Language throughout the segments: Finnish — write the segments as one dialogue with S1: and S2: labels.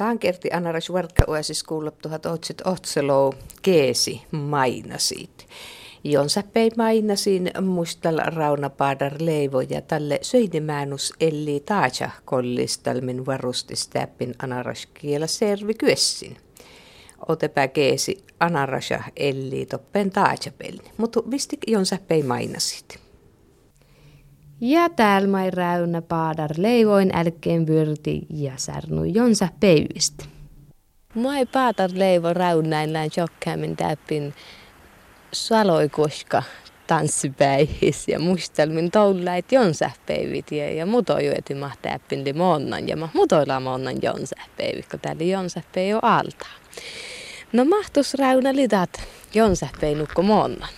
S1: Tämä kerti Anaras Varkka Oasis kuulla tuhat otsit otselo keesi mainasit. Jonsa pei mainasin mustal raunapaadar leivo ja tälle söidemäänus elli taaja kollistalmin varustistäppin Anaras kiela servi kyessin. Otepä keesi Anarasha elli toppen taajapelni, mutta vistik jonsa pei mainasit.
S2: Ja täällä mai räynä paadar leivoin älkeen vyrti ja särnu jonsa peivistä.
S3: Mai paadar leivo räynäin lään jokkäämin täppin saloikoska tanssipäihis ja muistelmin toulait jonsähpeivit ja, ja mutojueti mahtäppin li monnan ja mutoilla monnan jonsähpeivit, kun täällä jonsähpei on alta. No mahtus räynä litat jonsähpeinukko monnan.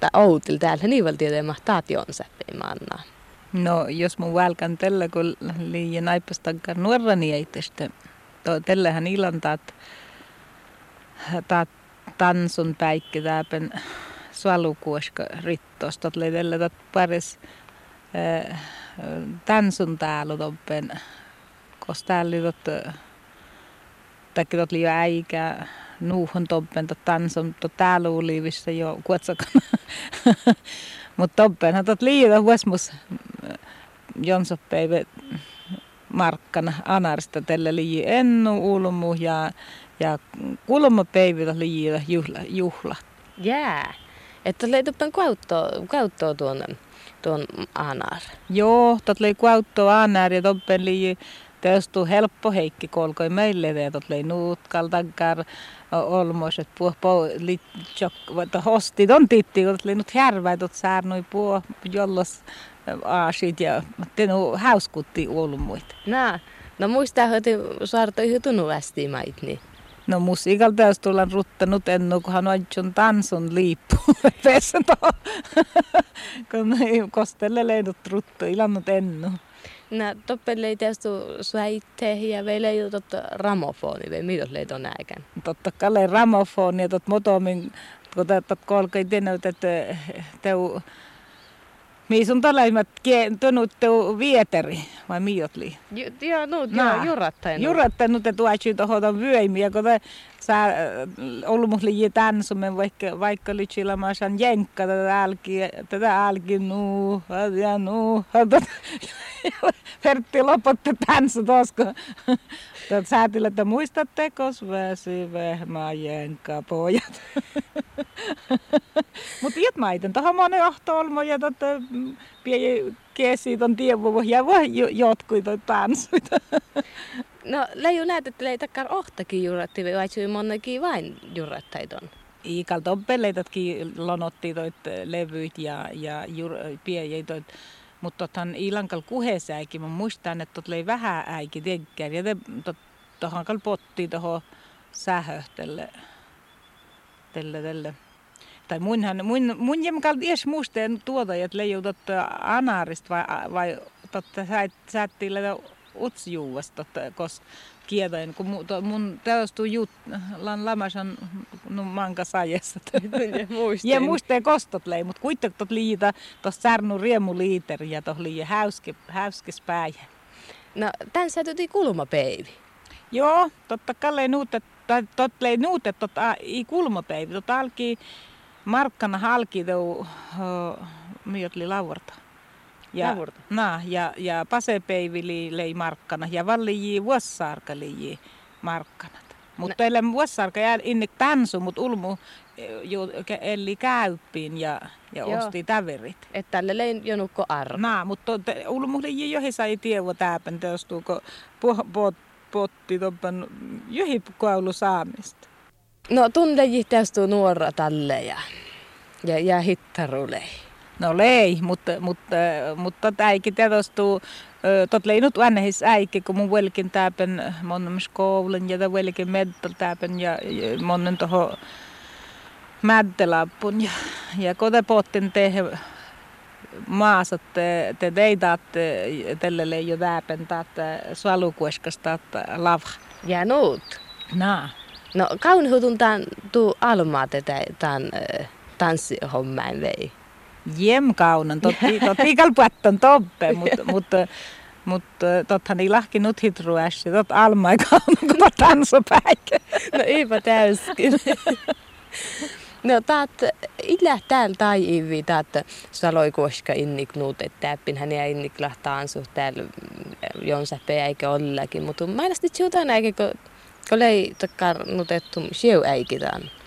S3: Tai outil täällä niin valtiota mahtaat jonsähpei mannaan.
S4: No jos mun välkän tällä, kun liian naipastankaan nuorani ei tästä, tällähän ilan taat, taat tansun päikki täpän sualukuoska rittos, tot tällä tot paris tansun täällä toppen, kos täällä tot, taikka tot liian äikä, nuuhun toppen tot tansun, tot täällä uliivissa jo kuotsakana. Mutta toppenhan tot liian huosmus Jonsoppäivä markkana anarista tällä lii ennu ulmu ja, ja kulmapäivillä lii juhla. juhla.
S3: Jää. Että leituppen kauttoa, kauttoa tuon, tuon anar.
S4: Joo, tot lei kauttoa anar ja toppen lii Tästu helppo heikki kolkoi meille ja tot lei nuut kaltankar olmoiset puh po litsok hosti on titti tot lei nut härvä tot saarnoi puh jollos aasit ja tenu hauskutti olmuit.
S3: Nää. No muistaa, että saarta yhä tunnu mait, niin.
S4: No musiikalta jos tullaan ruttanut ennu, kun hän on tansun liippu. Pesä kun kostelle leidut ruttu, ilannut ennu.
S3: Toppelle ei tästä sväitte ja vielä ei totta ramofoni, vai mitä leit on näkään?
S4: Totta kai ramofoni ja motomin, kun tätä kolkai tennyt, että teu mi sun tällaimmat tuonut vieteri, vai miotli?
S3: Joo, no, joo, jurattanut.
S4: Jurattanut, että tuoksi tuohon vyöimiä, kun sä äh, ollut mun liian tansumen, vaikka, vaikka lytsillä mä saan jenkka tätä älki, tätä älki nuu, ja nuu. Pertti lopotti tanssu tosko. Tätä säätillä, että muistatte, kos väsi, vehmää, jenkka, pojat. Mutta iät maiten, tuohon monen olmo ja totta kesi on tievu ja voi jotkut tanssuita.
S3: No, leiju näet, että ei takkaan ohtakin juuratti, vai syy monnakin vain juurattajton?
S4: Iikal toppeleitakin lonotti toit levyt ja, ja jur, piejei mutta totan ilankal kuhesäikin, mä muistan, että tot lei vähän äikin tekkään ja tuohon kal potti tuohon sähöhtelle. Tälle, tälle tai munhan, mun, mun jämkal ies muisteen tuota, että leijutut anarista vai, vai totta sä, sä utsjuuvasta, koska kietoin, kun mun, mun teostuu jut, lan lamasan no, manka sajessa. ja muisteen kostot lei, mutta kuitenkin tot liita tuossa särnu riemu liiter ja tuossa liian häuske, häuskes päijä.
S3: No, tän sä tuti kulmapeivi.
S4: Joo, totta kai nuutet, tot lei nuutet, totta ei kulmapeivi, totta alki markkana halki teu, uh, miotli lauvarta. Ja, na, ja, ja pasepeivili lei markkana ja valli vuossaarka lei markkana. Mutta teille vuossaarka jää inne tansu, mutta ulmu jo, eli käyppiin ja, ja osti täverit.
S3: Että tälle lei jonukko arvo.
S4: Na, mutta ulmu lei johi sai tiedä täpän teostuuko potti toppan johi koulu saamista.
S3: No tunne teostuu nuora tälle ja, ja, ja hittarulei.
S4: No lei, mutta, mutta, mutta äikin tietostuu, tot leinut äänehis äikki, kun mun velkin täpän monen koulun ja velkin meddal täpän ja, ja monen toho mäddelappun ja, ja kode pottin tehdä maassa te, te teidaatte tälle leijo täpän tätä sualukueskasta lava.
S3: Ja nuut.
S4: Naa.
S3: No kaunihutun tämän tuu almaa tätä tämän tanssihommaan vei
S4: jämkaunan, totti, totti kalpuatton toppe, mutta, mutta Mutta tothan ei lahki nyt hitruässä, tot alma ei kaunu, kun tansopäikä.
S3: No eipä täyskin. No taat illä täällä tai ivi taat saloi koska innik nuut, että täppin hän ja innik lahtaan suht täällä jonsa eikä ollakin. Mutta mä en sitten eikä kun kun ei takkar nutettu siu äikin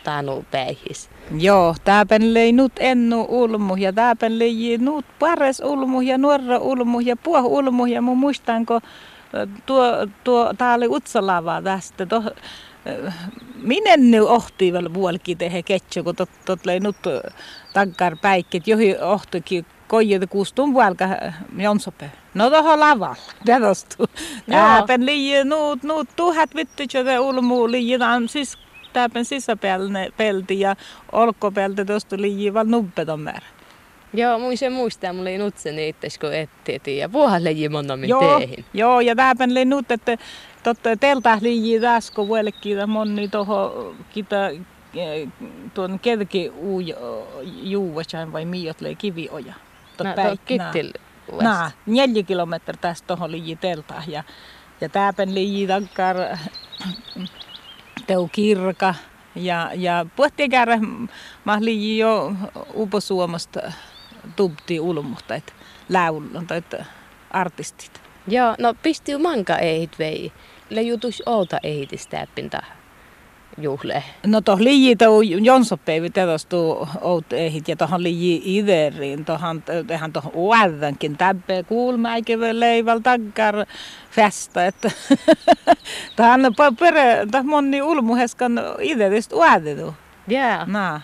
S3: taanu päihis.
S4: Joo, tääpän lei nut ennu ulmu ja tääpän lei nut pares ulmu ja nuorra ulmu ja puoh ulmu ja mun muistanko tuo, tuo tää oli utsalava tästä. Tuo, minä nyt ohti vielä vuolki tehdä ketsä, kun tot, tot lei nut takkar päikket, johi ohtikin koijat kuustun vuolka jonsope. No tohon lavalla, tedostu. Tääpän lii nuut, nuut tuhat vittu, että ulmu liian siis täpän sisäpäälne pelti ja olkkopelti tuosta lii vaan nubbeton määrä.
S3: Joo, mun se muistaa, mulla ei nutse niitä, kun ettei ja puohan leiji monna min
S4: joo, ja täpän lei nut, että totta teltä liiji tässä, kun vuellekin monni toho kita tuon kerki juuvasan vai miot lei kivioja.
S3: No, tuo kittil.
S4: Nää, neljä kilometriä tästä tuohon liiji telta ja, ja täpän liiji takkar teu kirka ja, ja puhuttiin käydä mahli jo upo Suomesta tubti ulmuhta, että laulun tai artistit.
S3: Joo, no pisti manka ehit vei. Le jutus outa ehitistäppin tähän juhle.
S4: No toh liiji tau jonsopeivi tedostu out ehit ja tohon liiji ideriin. Tohon tehän tohon uädänkin täppä kuulmäikevä leiväl takkar festa. Että tähän pere, tähän monni ulmuheskan ideristä uädetu.
S3: Joo. Yeah.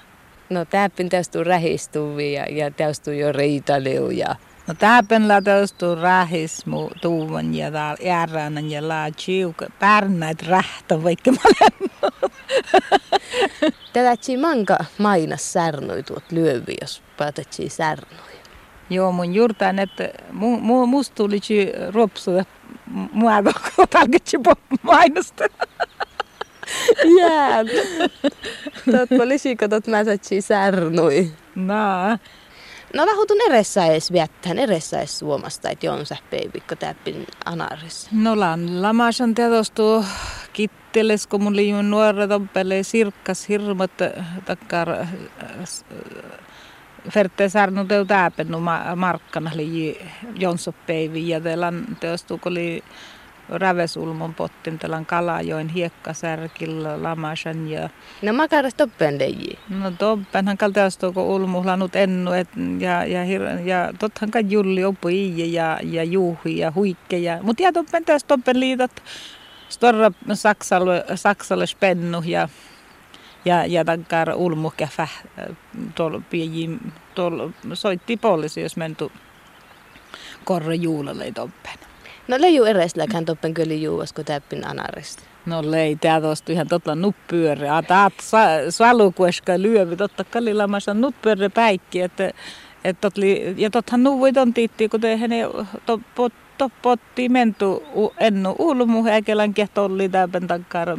S3: No täppin tästä rähistuvi ja, ja tästä jo riitaliu ja
S4: No täpän ladostuu rahismu tuuvan ja täällä järränän ja laa chiuka pärnäit rähtä vaikka mä olen.
S3: Tätä manka mainas särnoi tuot lyövi, jos päätetsi särnoi.
S4: Joo, mun juurtaan, että mu, mu, musta tuli ropsu, mua kun talkitsi mainosta.
S3: Jää. Totta lisiko tot mä särnoi.
S4: Naa.
S3: No lahutun erässä edes viettään, erässä edes suomasta, että on peivikko täppin anaris.
S4: No lan lamasan teostu kitteles, kun mun liiun nuoret oppele sirkkas hirmat takkar Ferte Särnu teu täpennu markkana lii Jonsoppeivi ja teostu, kun oli Rävesulmon pottin telan Kalajoen hiekkasärkillä lamasan ja...
S3: No makaras toppen leiji.
S4: No toppenhan kalteastu kun ulmuhlanut ennu et, ja, ja, ja, tothan kai Julli oppu ja, ja Juhi ja Huikke ja... Mut ja toppen tästä toppen liitot storra Saksalle, Saksalle spennu ja ja, ja tankar ulmu käfä tuolla pieni, tuolla soitti poliisi, jos mentu korre juulalle toppen.
S3: No leiju eräsläkään toppen kyllä juuas, kun täppin anarista.
S4: No lei, tää tosta ihan totla nuppyöre. A taat salukueska lyövi, totta kallilamassa nuppyöre päikki, että et totli, ja tothan nuvui ton tiitti, kun te hene to, pot, to, potti mentu ennu ulmu, äkelän kehtolli täpän takkar,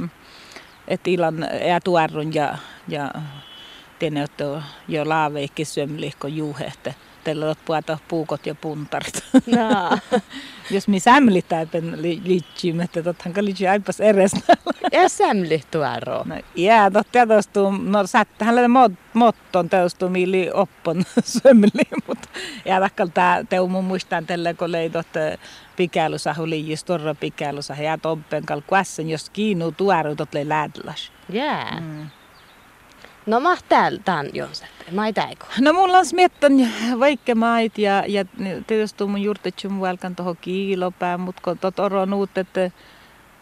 S4: että ilan ja tuarun ja, ja tiene, jo laaveikki syömlihko juuhe, että teillä puhuta puukot ja puntarit.
S3: No.
S4: Jos mi sämli täipen liittyy, että tottahan kalli aipas eres.
S3: Ja sämli tuaro.
S4: No, jää, tot teostuu, no sättähän le mod, motton teostuu miili oppon sömli, mutta ja takkal tää teu mun muistan tällä, kun leidot pikäilusahu liijis torra pikäilusahu ja toppen kal kuassen, jos kiinuu tuaru tot le lädlas.
S3: Jää. Mm. No mä täällä tän jonsa. Mä täiko.
S4: No mulla on smiettan vaikka mait ja, ja tietysti mun juurtetsi mun välkän tuohon kiilopään, mutta kun tot nuut, että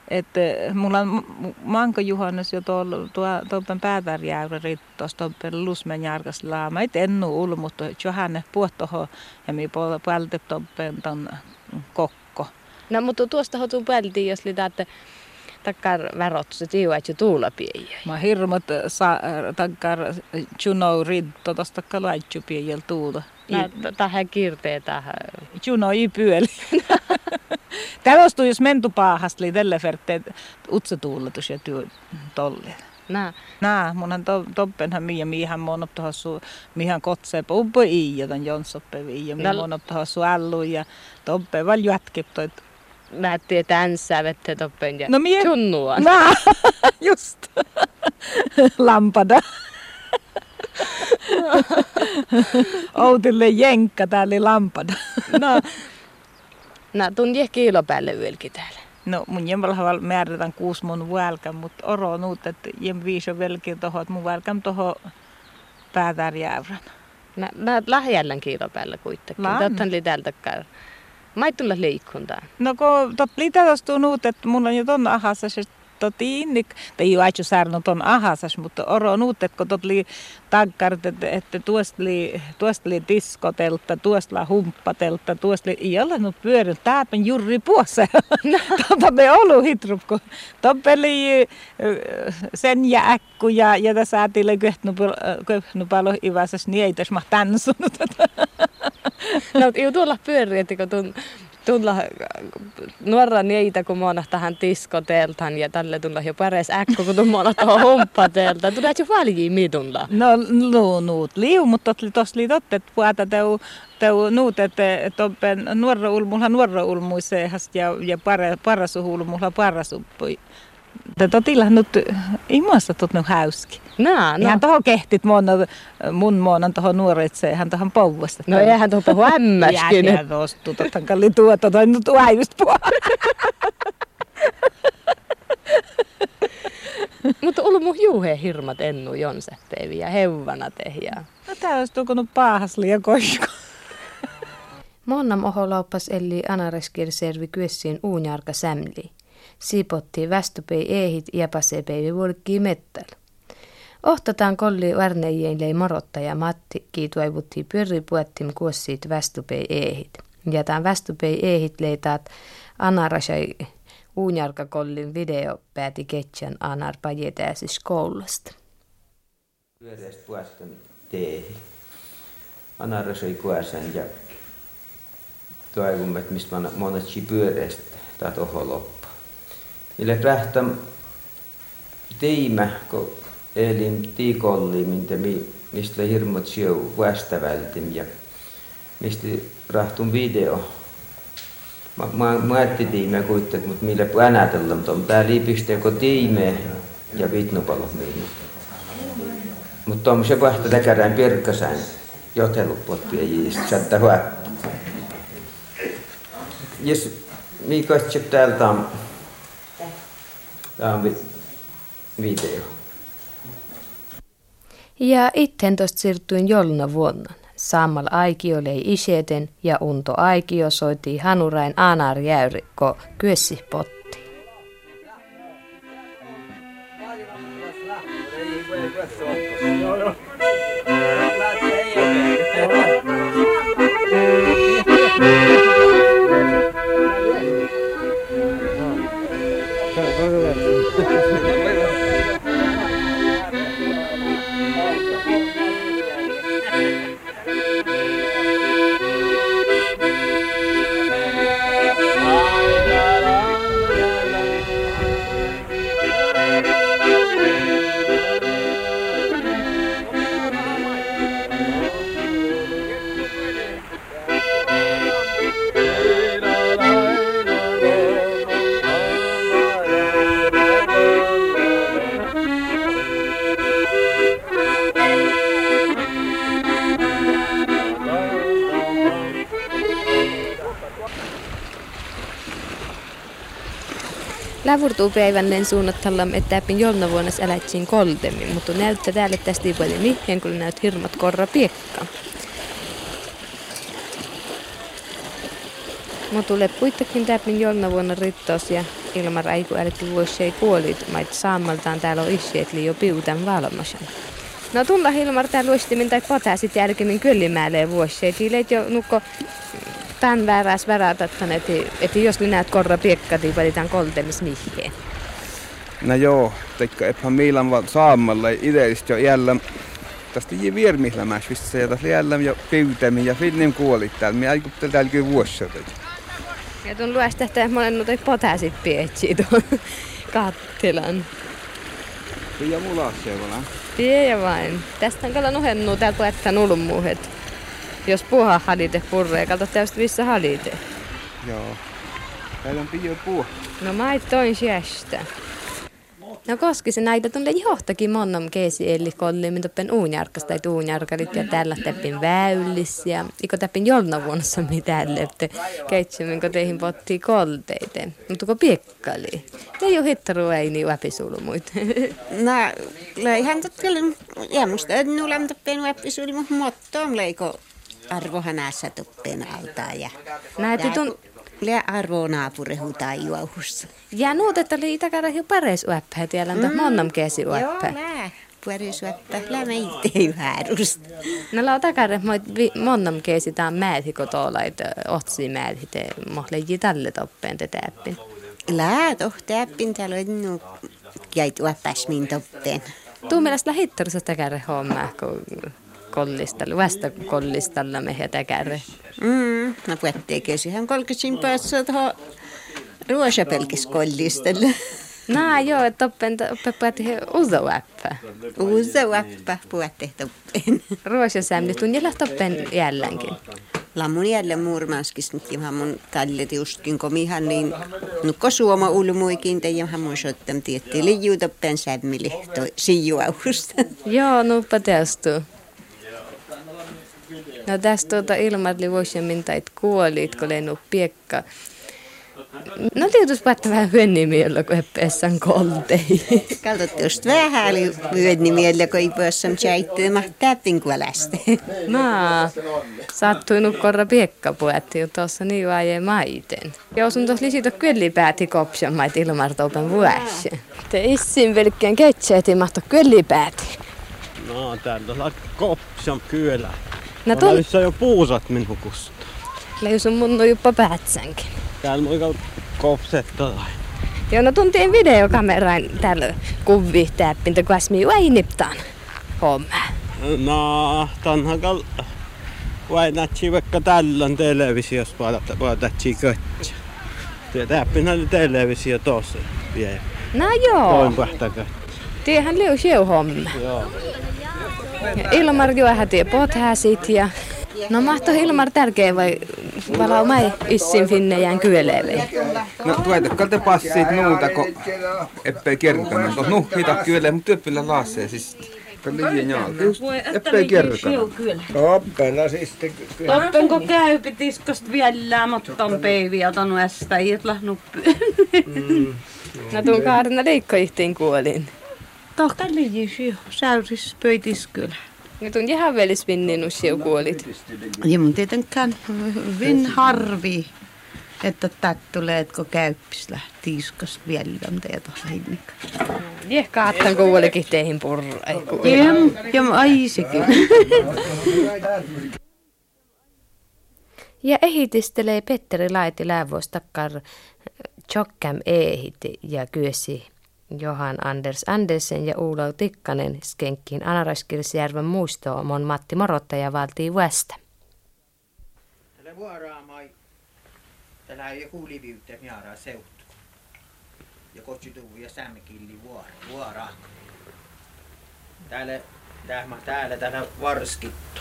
S4: että mulla on manko juhannus jo tuolla tuoppen päätärjäyrä rittos tuoppen lusmen järkäs laama. Et ennu ulu, mutta johanne puhtoho ja mi puolte tuoppen ton kokko.
S3: No mutta tuosta hotuu päältiin, jos liitä, että takkar että tuulla piiä.
S4: Mä hirmat sa, takkar chuno ridto tosta kalaitju piiäl tuulla.
S3: Tähän kirtee tähän.
S4: Chuno ei pyöli. Tällöstä jos mentu paahasta, oli tällä verteet utsa tuullatus ja työ tolle.
S5: Nää.
S4: Nää, munhan to, toppenhan miä mihän monop tuohon su, mihän kotsee ubbo i ja ton jonsoppe vi ja mihän monop tuohon su allu ja toppe val jätkip toit.
S5: Nähtiin, että änsää vettä toppen ja
S4: No mie...
S5: tunnua.
S4: Just. Lampada. Outille jenkka täällä lampada.
S5: No, nää tunti kiilo päälle vieläkin täällä.
S4: No mun jemmalha määrätään kuusi mun välkän, mutta oro nuut, että jem viiso velkin toho, että mun välkän toho päätärjävrän.
S5: Nää, nää lähiällän kiilo päällä kuitenkin. Tottahan oli täältä käy. Mä ei tulla liikkuntaan.
S4: No kun tot liitätästuu nuut, että mulla on jo ton ahassa se toti innik, tai ei aitsu saarno ton ahasas, mutta oro nuut, että kun tot li takkart, että, että tuosta li, tuosta li diskotelta, tuosta li humppatelta, tuosta li, ei ole nyt pyörin, tääpän juuri puossa. Tota me olu toppeli sen ja äkku ja, ja tässä ätille köhnupalo ivasas, niin ei tässä mah tansunut.
S5: No, ei tuolla pyöri, että kun tun, tulla nuora niitä, kun mä tähän diskoteltaan ja tälle tulla jo pares äkko, kun tulla tuohon humppatelta. Tulee jo paljon mitulla.
S4: No, no nuut liu, mutta tos li totte, että puhuta teu, teu nuut, että että nuora ulmulla nuora ulmuisehast ja, ja para, parasuhu ulmulla parasuppui. Te totilla nyt imuassa tot nyt häyski.
S5: Nää, no.
S4: Ihan toho kehtit mun, mun muonan tohon nuoretseen, hän tohon pouvasta.
S5: No eihän tuota hämmäskin.
S4: Jää tostu, totan kalli tuota, toi nyt puolella.
S5: Mutta ollut mun juhe hirmat ennu jonseppeivi ja heuvana tehjää.
S4: No tää olisi tukunut paahas liian kosko.
S3: Monnam oholaupas eli anareskirservi kyessiin uunjarka sämli. Siipotti västöpei ehit ja pasepeivi vuolikkii mettäl. Ohtataan kolli värneijien morottaja Matti kiituaivutti pyöripuettim kuossiit västöpei ehit. Ja tämän västöpei ehit leitaat anarasai uunjarkakollin video pääti ketsän anar pajetääsis koulusta.
S6: Pyöreästä puestan teehi. Anarasai kuosan ja toivomme, että mistä monetsi pyöreästä tai toho loppu. Mille prähtäm tiimä, kun elin tiikolli, mintä mistä hirmut syö västävältim ja mistä rahtun video. Mä, mä, mä ajattelin tiimä kuitenkin, mutta millä äänätellä, mutta tää liipistä joko tiime ja vitnupalo minut. Mutta on se vahta täkärään pirkkasään jotelupottia jiistä, saattaa huäppä. Jos mikä täältä on, tää on vi, video.
S3: Ja itten siirtyin jolna vuonna. Sammal aikio lei iseten ja unto aikio soitti hanurain anar jäyri, ko kyessi potti. Lävurtuupäivännen suunnattelemme, että täpin jolna vuonna älätsiin koltemmin, mutta näyttää täällä tästä ei paljon mihin, kun näyt hirmat korra piekka. Mutta tulee kuitenkin täpin jolna vuonna rittos ja ilman raiku älkki vuosi ei kuolit, mait saamaltaan täällä on isseet liio piutan valmasan. No tulla Hilmar täällä luistimin tai potasit jälkeen kyllimäälle vuosi, ei jo nukko tämän vääräs värätättän, että, että jos ne näet korra piekka, niin valitaan koltemis mihkeen.
S7: No joo, teikka epä miilan vaan saamalla ideellisesti jo jällä tästä ei viermihlämässä, missä ja tässä jällä jo pyytämi ja finnin kuolit täällä. Minä aikuttelin täällä kyllä vuosia.
S3: Ja tuon luesta, että monen noita potäsit pietsi tuon kattilan.
S7: Pia mulla seurana.
S3: Pie vain. Tästä on kalla nuhennu täällä puetta nulmuuhet. Jos puha halite purree, kalta tästä missä halite.
S7: Joo. Täällä on pio puu.
S3: No mä toin siästä. No koski se näitä tunne johtakin monnom keesi eli kolli, mitä pen uunjarkas tai uunjarkarit ja tällä teppin väyllis ja iko teppin jolna vuonna mitä lepte keitsemmin kun teihin pottiin kolteite. Mutta kun piekkali. Ei ole hittaru ei niin väpisulmuit.
S8: No, löihän totkelle, ja musta en nulam toppen väpisulmu, mutta on leiko arvohan näissä toppen altaa ja...
S3: Näitä tun...
S8: Le arvo naapurehu tai juohussa.
S3: Ja nuut, että oli itäkäärä jo pares uäppä, tiellä on mm. monnom keesi uäppä.
S8: Joo, lää. Puorisväppä, lää meitä ei väärusta.
S3: No la takare moi monnom keesi tää määthi kotolait otsi määthi te mohle jitalle toppeen te täppin.
S8: Lää tohtäppin täällä on nu jäit uäppäs min toppeen.
S3: Tuu mielestä lähittarissa takare hommaa, kun kollistalla, vasta kollistalla mehän takare.
S8: Mm, no puetteekö siihen kolkisin päässä tuohon ruosapelkis kollistalla.
S3: Nää joo, että oppen oppepaati he uzo äppä.
S8: Uzo äppä puette toppen.
S3: Ruosasämni tunnilla toppen jälleenkin.
S8: Lammun jälleen muurmanskis nyt ihan mun tallet justkin komihan niin nukko suoma ulmuikin te ihan mun sottam tietti liiju toppen sämmili toi sijuausta.
S3: Joo, nuppa teostu. No tästä tuota ilmatli vuosimmin tait kuolit, kun lennu piekka. No tietysti päättä vähän hyönnimiellä, kun eppessän koltei.
S8: Kaltotte just vähän oli hyönnimiellä, kun ei päässä tjäittyä mahtaa pinkualästä.
S3: No, sattui nukkorra piekka puetti jo tuossa niin vaje maiten. Ja sun tuossa lisitä kyllä pääti kopsan mait ilmartoupen vuosi. Te issin velkkeen ketseeti mahto kyllä pääti.
S9: No, täällä on kopsan kyllä.
S3: No
S9: Tuolla
S3: tuon,
S9: jo puusat minun kusta.
S3: leisun mun on jopa päätsänkin.
S9: Täällä on kopsetta.
S3: Joo, no tuntiin videokamerain täällä kuvi täppintä, kun asmi ei niptaan homma.
S9: No, tänhän kal... Vai nätsi vaikka tällön televisiossa paatatsi kötsä. Työ täppin oli televisio tossa vielä.
S3: No
S9: Toin
S3: joo,
S9: pähtä kötsä.
S3: tiehän liu siu homma.
S9: Joo.
S3: Ja Ilmar juohä tie pothäsit ja... No mahto Ilmar tärkeä vai valau mai issin finnejään kyöleelle.
S7: No tuetakka te passit nuuta, kun eppei kerkana. Tuossa nuhita kyllä, mutta työppillä laassee siis. Liian jaalta. Eppei kerkana.
S10: Toppena siis te- kyllä.
S11: Toppenko käypi tiskast vielä, mutta on peiviä tanu ästä, itla nuppi.
S3: No tuun kaarina leikkoihtiin kuolin.
S11: Tohka liijisi, säyris pöytis kyllä.
S3: Ja tuun ihan vinninus siu kuolit.
S11: Ja mun tietenkään hyvin harvi, että tät tulee, että kun käyppis lähti tiskast vielä, mitä ja tuossa hinnikka.
S3: Jeh, kaattan kuolikin teihin purra.
S11: Ja, ja ai se kyllä.
S1: Ja ehitistelee Petteri Laiti läävuos takkar Tjokkam ehit ja kyösi Johan Anders Andersen ja Ulau Tikkanen skenkkiin Anaraskilsjärven muistoon mon Matti Morottaja valtii västä.
S10: Tällä vuoraamai, tällä on joku liviyttä miaraa seutu. Ja kotsutuu ja sämmekilli vuora, vuoraa. Täällä, täällä, täällä, täällä varskitto.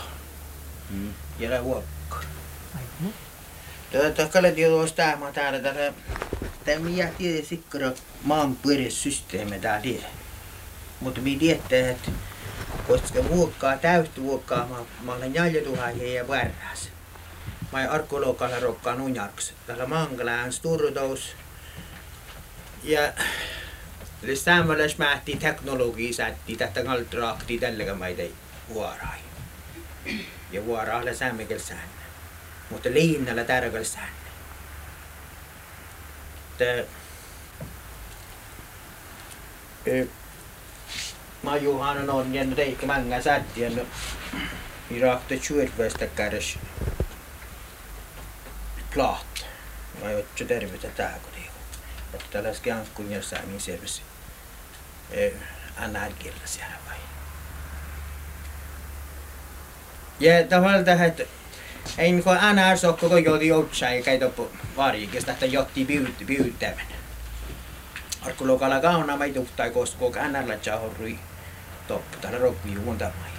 S10: Mm. Ja täällä huokko. Tätä kalet jo tuossa täällä, täällä, täällä. Tämä minä tiedä sikkara maan pyörissysteemi täällä tiedä. Mutta minä tiedän, että koska vuokkaa, täyttä vuokkaa, mä, mä olen jäljetuhaisia ja värräs. Mä olen arkeologalla rokkaan unjarks. Täällä Mangalään sturdaus. Ja Eli saamalais mähti teknologia sätti tätä kaltraakti tälläkä maita vuorai. Ja vuoraalla säämekel säännä. Mutta säännä. Tää... Ö, Mä Juhanan on ja reikka manga sätti ja vi rakte tjuurvästä kädessä klart. Mä oon jo tervetä tää kun niinku. Että tällaista jankun jossain min selvisi. Anna siellä vai. Ja tavallaan tähän, että ei mikään aina se ole koko jouti joutsa ei käytä varikista, että jotti pyytti pyyttävän. Arkku lokala kauna vai tuhtai koska koko äänällä chahorui toppu täällä rokki juontamai.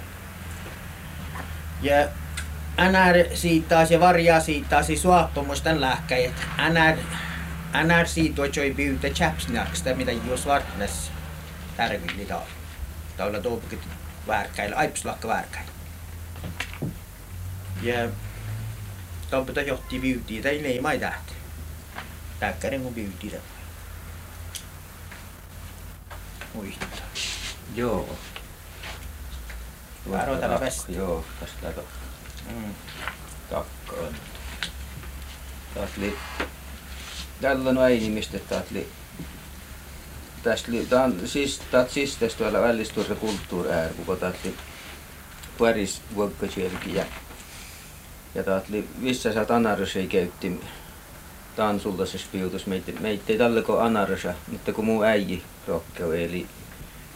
S10: Ja aina siitä ja varjaa siitä si suoppumusten lähkäjät. NR aina siitä ei pyytä chapsnaksta mitä jos vartnes tärkeitä täällä. Täällä tuopukit väärkäillä, aipslakka väärkäillä. Ja yeah. Tuon pitäisi johtaa tai niin, ei leima ei tähti. Täkkärin kuin tämä. Muista.
S12: Joo.
S10: Mä Varo täällä vesti.
S12: Joo, tässä täällä kakka.
S10: Mm.
S12: Kakka on. Taas li... Tällä no ei. Tästä on siis... Tää siis tästä tuolla tuossa kulttuuri äär, kun taas li... Paris vuokka sielläkin jättää joka oli vissa saat anarysei käytti tansultaisessa piutus. Meitä, meitä ei tälle kuin mutta kun muu äiji rokkeu eli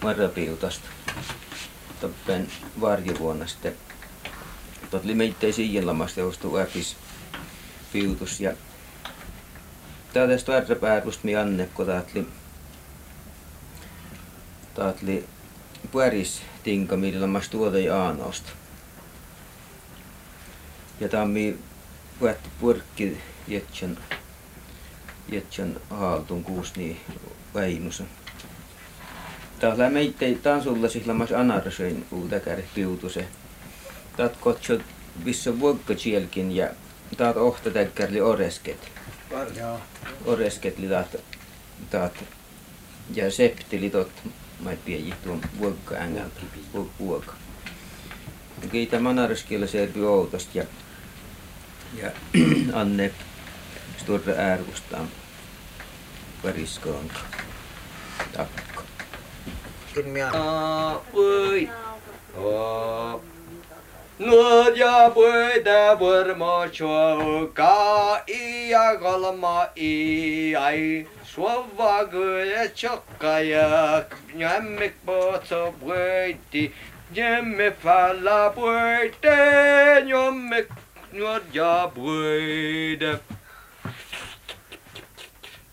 S12: marrapiutasta. tappen varjivuonna sitten. Tot oli meitä ei siihen lamasta ostu äpis piutus ja Täältä tästä värräpäärusta mi anne, kun taatli taatli pyöris tinka, millä mä tuota aanosta. Ja tammi puettu purkki jetsän jetsän haaltun kuus niin väinusen. Täällä meittei tansulla sihlamas anarsoin uutakärj piutuse. Taat kotsot vissä vuokka sielkin ja taat ohta täkkärli oresket. Oresket li taat, taat ja septili tot mai pieni tuon vuokka ängältä vuokka. Kiitä manarskielä servi outosta ja ja Anne Sturre Äärkustaan Väriskoon takko.
S10: Ilmiä.
S12: Voi. No ja voi da varma chua i ja galma i ai suava gya chokka ya nyamek po so bwiti nyamek fala jag bröd.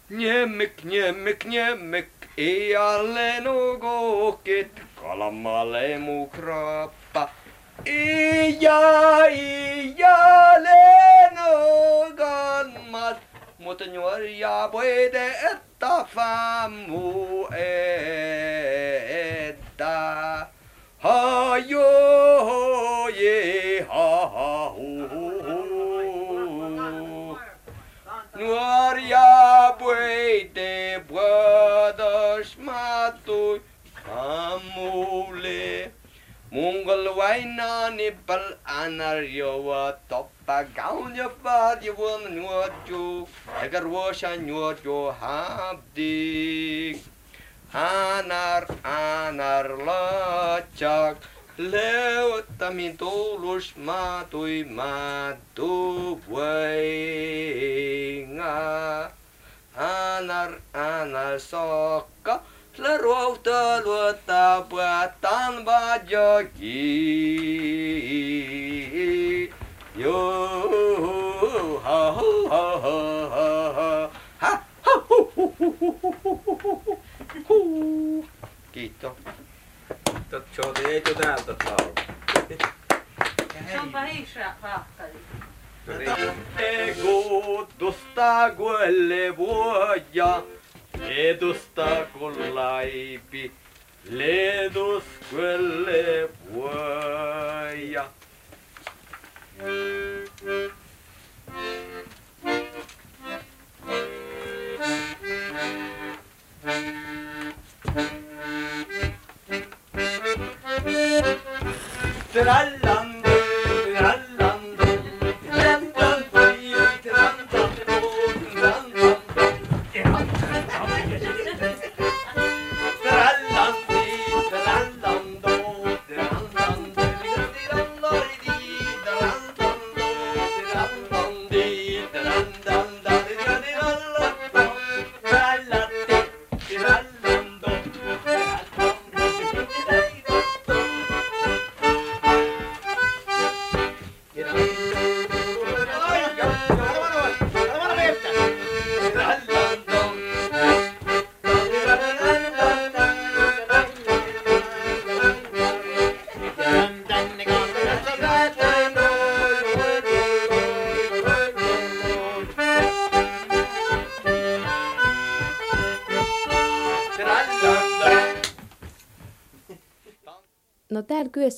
S12: Njämmik, njämmik, njämmik, ei alle nogokit, kalamalle mukrappa. Ija, ija, lenogammat, mutta nuoria voide, että famu että. Ha, joo, je, ha, ha, hu. wainanibal anaryowa toppa gaunyapa diwan nuwajo egarwasha nuwajo habdik anar anar lachak leutamito lushma tui matu buenga anar anar sok Tlarovta luta batan bajoki. Yo ha ho ha ha ha ha ho Ciò detto tanto, Paolo. Non
S11: parisce, fatta. Ego,
S12: dostagua e le voglia. Ledusta kolaipi, ledus quelle vuoia.
S3: Tra la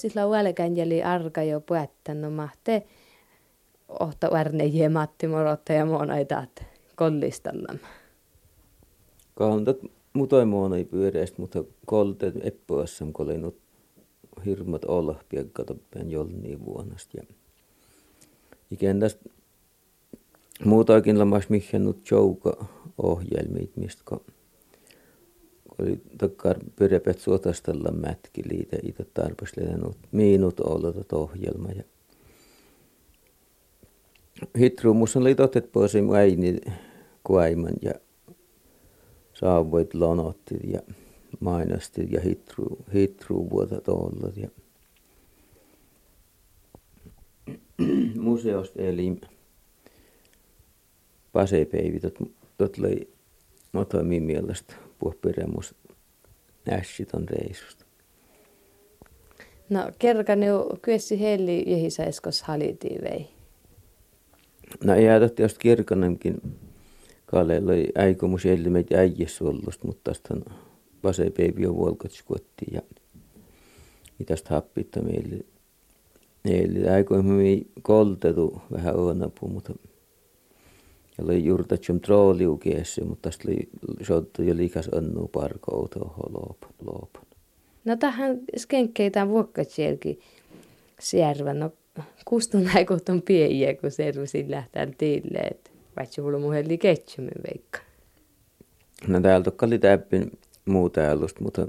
S3: kyössillä on jälkeen arka jo puettanut mahte ohta värne Matti Morotta ja monaitaat kollistallamme.
S6: Kauntat muutoi muonoi pyöreästä, mutta kolte eppuassa kun oli hirmat olla piekkaton jolni vuonnasta. Ja ikään tästä muutakin lamas mihin nyt jouka ohjelmit, mistä oli takkar pyöreät suotastella mätki liitä itse tarpeeksi miinut olla ohjelma. Ja Hitrumus oli totet pois äini kuaiman ja saavoit lonottit ja mainostit ja hitru, hitru vuotat ollat ja museosta eli pasepeivi tot, tot löi motomi mielestä puhperemus nässit reissusta.
S3: No kerran jo kyessi helli jehisä eskos halitiin vei.
S6: No ei ajatella jos kirkonenkin Kaleella oli aikomus meitä äijässä ollut, mutta tästä vase peipi on vuolkats kotiin ja tästä happitta meille. Eli aikoimme koltetu vähän oonapu, mutta oli juurta tjom trooliukeessa, mutta tästä oli sottu jo liikas onnu parko outoho loopun. loopun.
S3: No tähän skenkkeitään vuokkatsielkin siervä. No kustun aikoton pieniä, kun servusin lähtää tiille, että vaikka mulla muhelli ketsumin veikka.
S6: No täältä oli täppin muu täällä, mutta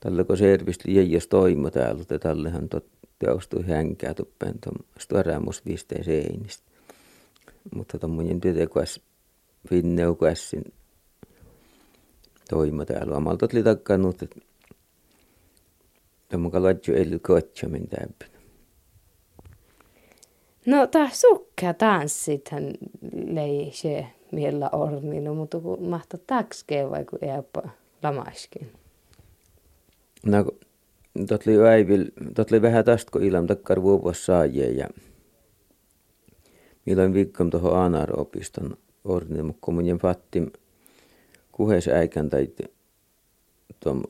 S6: tällä kun servisti jäijäs täällä, että tällehän tot teostui hänkää tuppeen tuon storämus viisteen seinistä. Mutta tommoinen tytekäs finneukässin toima täällä. Amalta oli takkanut, että tommoinen laitju ei kotsamin täppin.
S3: No tää sukka tanssithan lei se miellä orni, no mutta kun mahta takskee vai kun ei lamaskin.
S6: No tot oli äivil, tot oli vähän tästä kun ilman takkar vuovas saajia ja milloin viikkom tuohon Anar-opiston orni, mutta mun fattim kuhes äikän tai tuon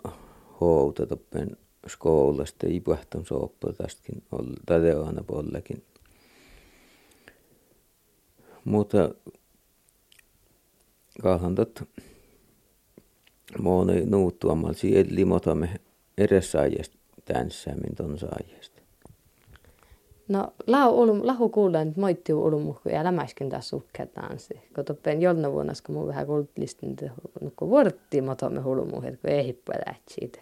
S6: houta toppen skoulasta ja ipuhtam sooppa tästäkin, tai teoana pollekin. Mutta kahan tot muoni nuuttuamal sielli motamme edessaajasta tänssäämin ton saajasta.
S3: No lahu, ulum, lahu kuulen, että moittiu ulumuhku ja lämäskin taas tanssi. Kun toppen jolna vuonna, kun mun vähän kultlistin, no kun vuortti motamme hulumuhet, kun ei hippää siitä.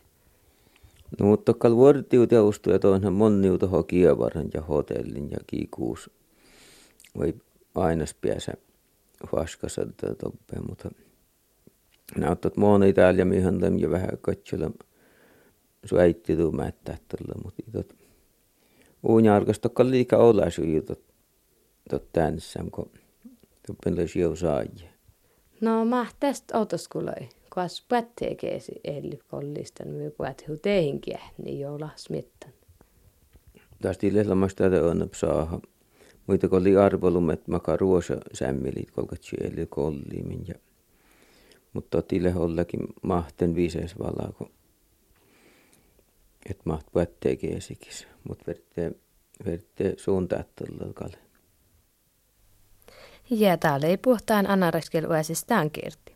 S6: No mutta kal vuorttiu teustu ja toinhan monni toho kievaran ja hotellin ja kiikuus. Voi aina pääsä vaskassa toppe, mutta näyttät moni täällä ja mihin läm ja vähän katsella suäitti tuu mättähtällä, mutta itot uunjarkas tokka liika olla sujutot tot tänssän, kun tuppen löisi jo saajia.
S3: No mä tästä autoskuloi, kun as pätteekeesi eli kollistan myy pätehuu teihinkin, niin joula smittan.
S6: Tästä ilmeisesti tätä on saada Muita kun oli arvolumet maka ruosa sämmilit kolkatsi eli kollimin ja mutta tille ollakin mahten viiseis valaa, kun et maht puettee keesikis, mutta verte, verte suuntaat kalle.
S3: Ja täällä ei puhtaan anareskel uäsistään kerti.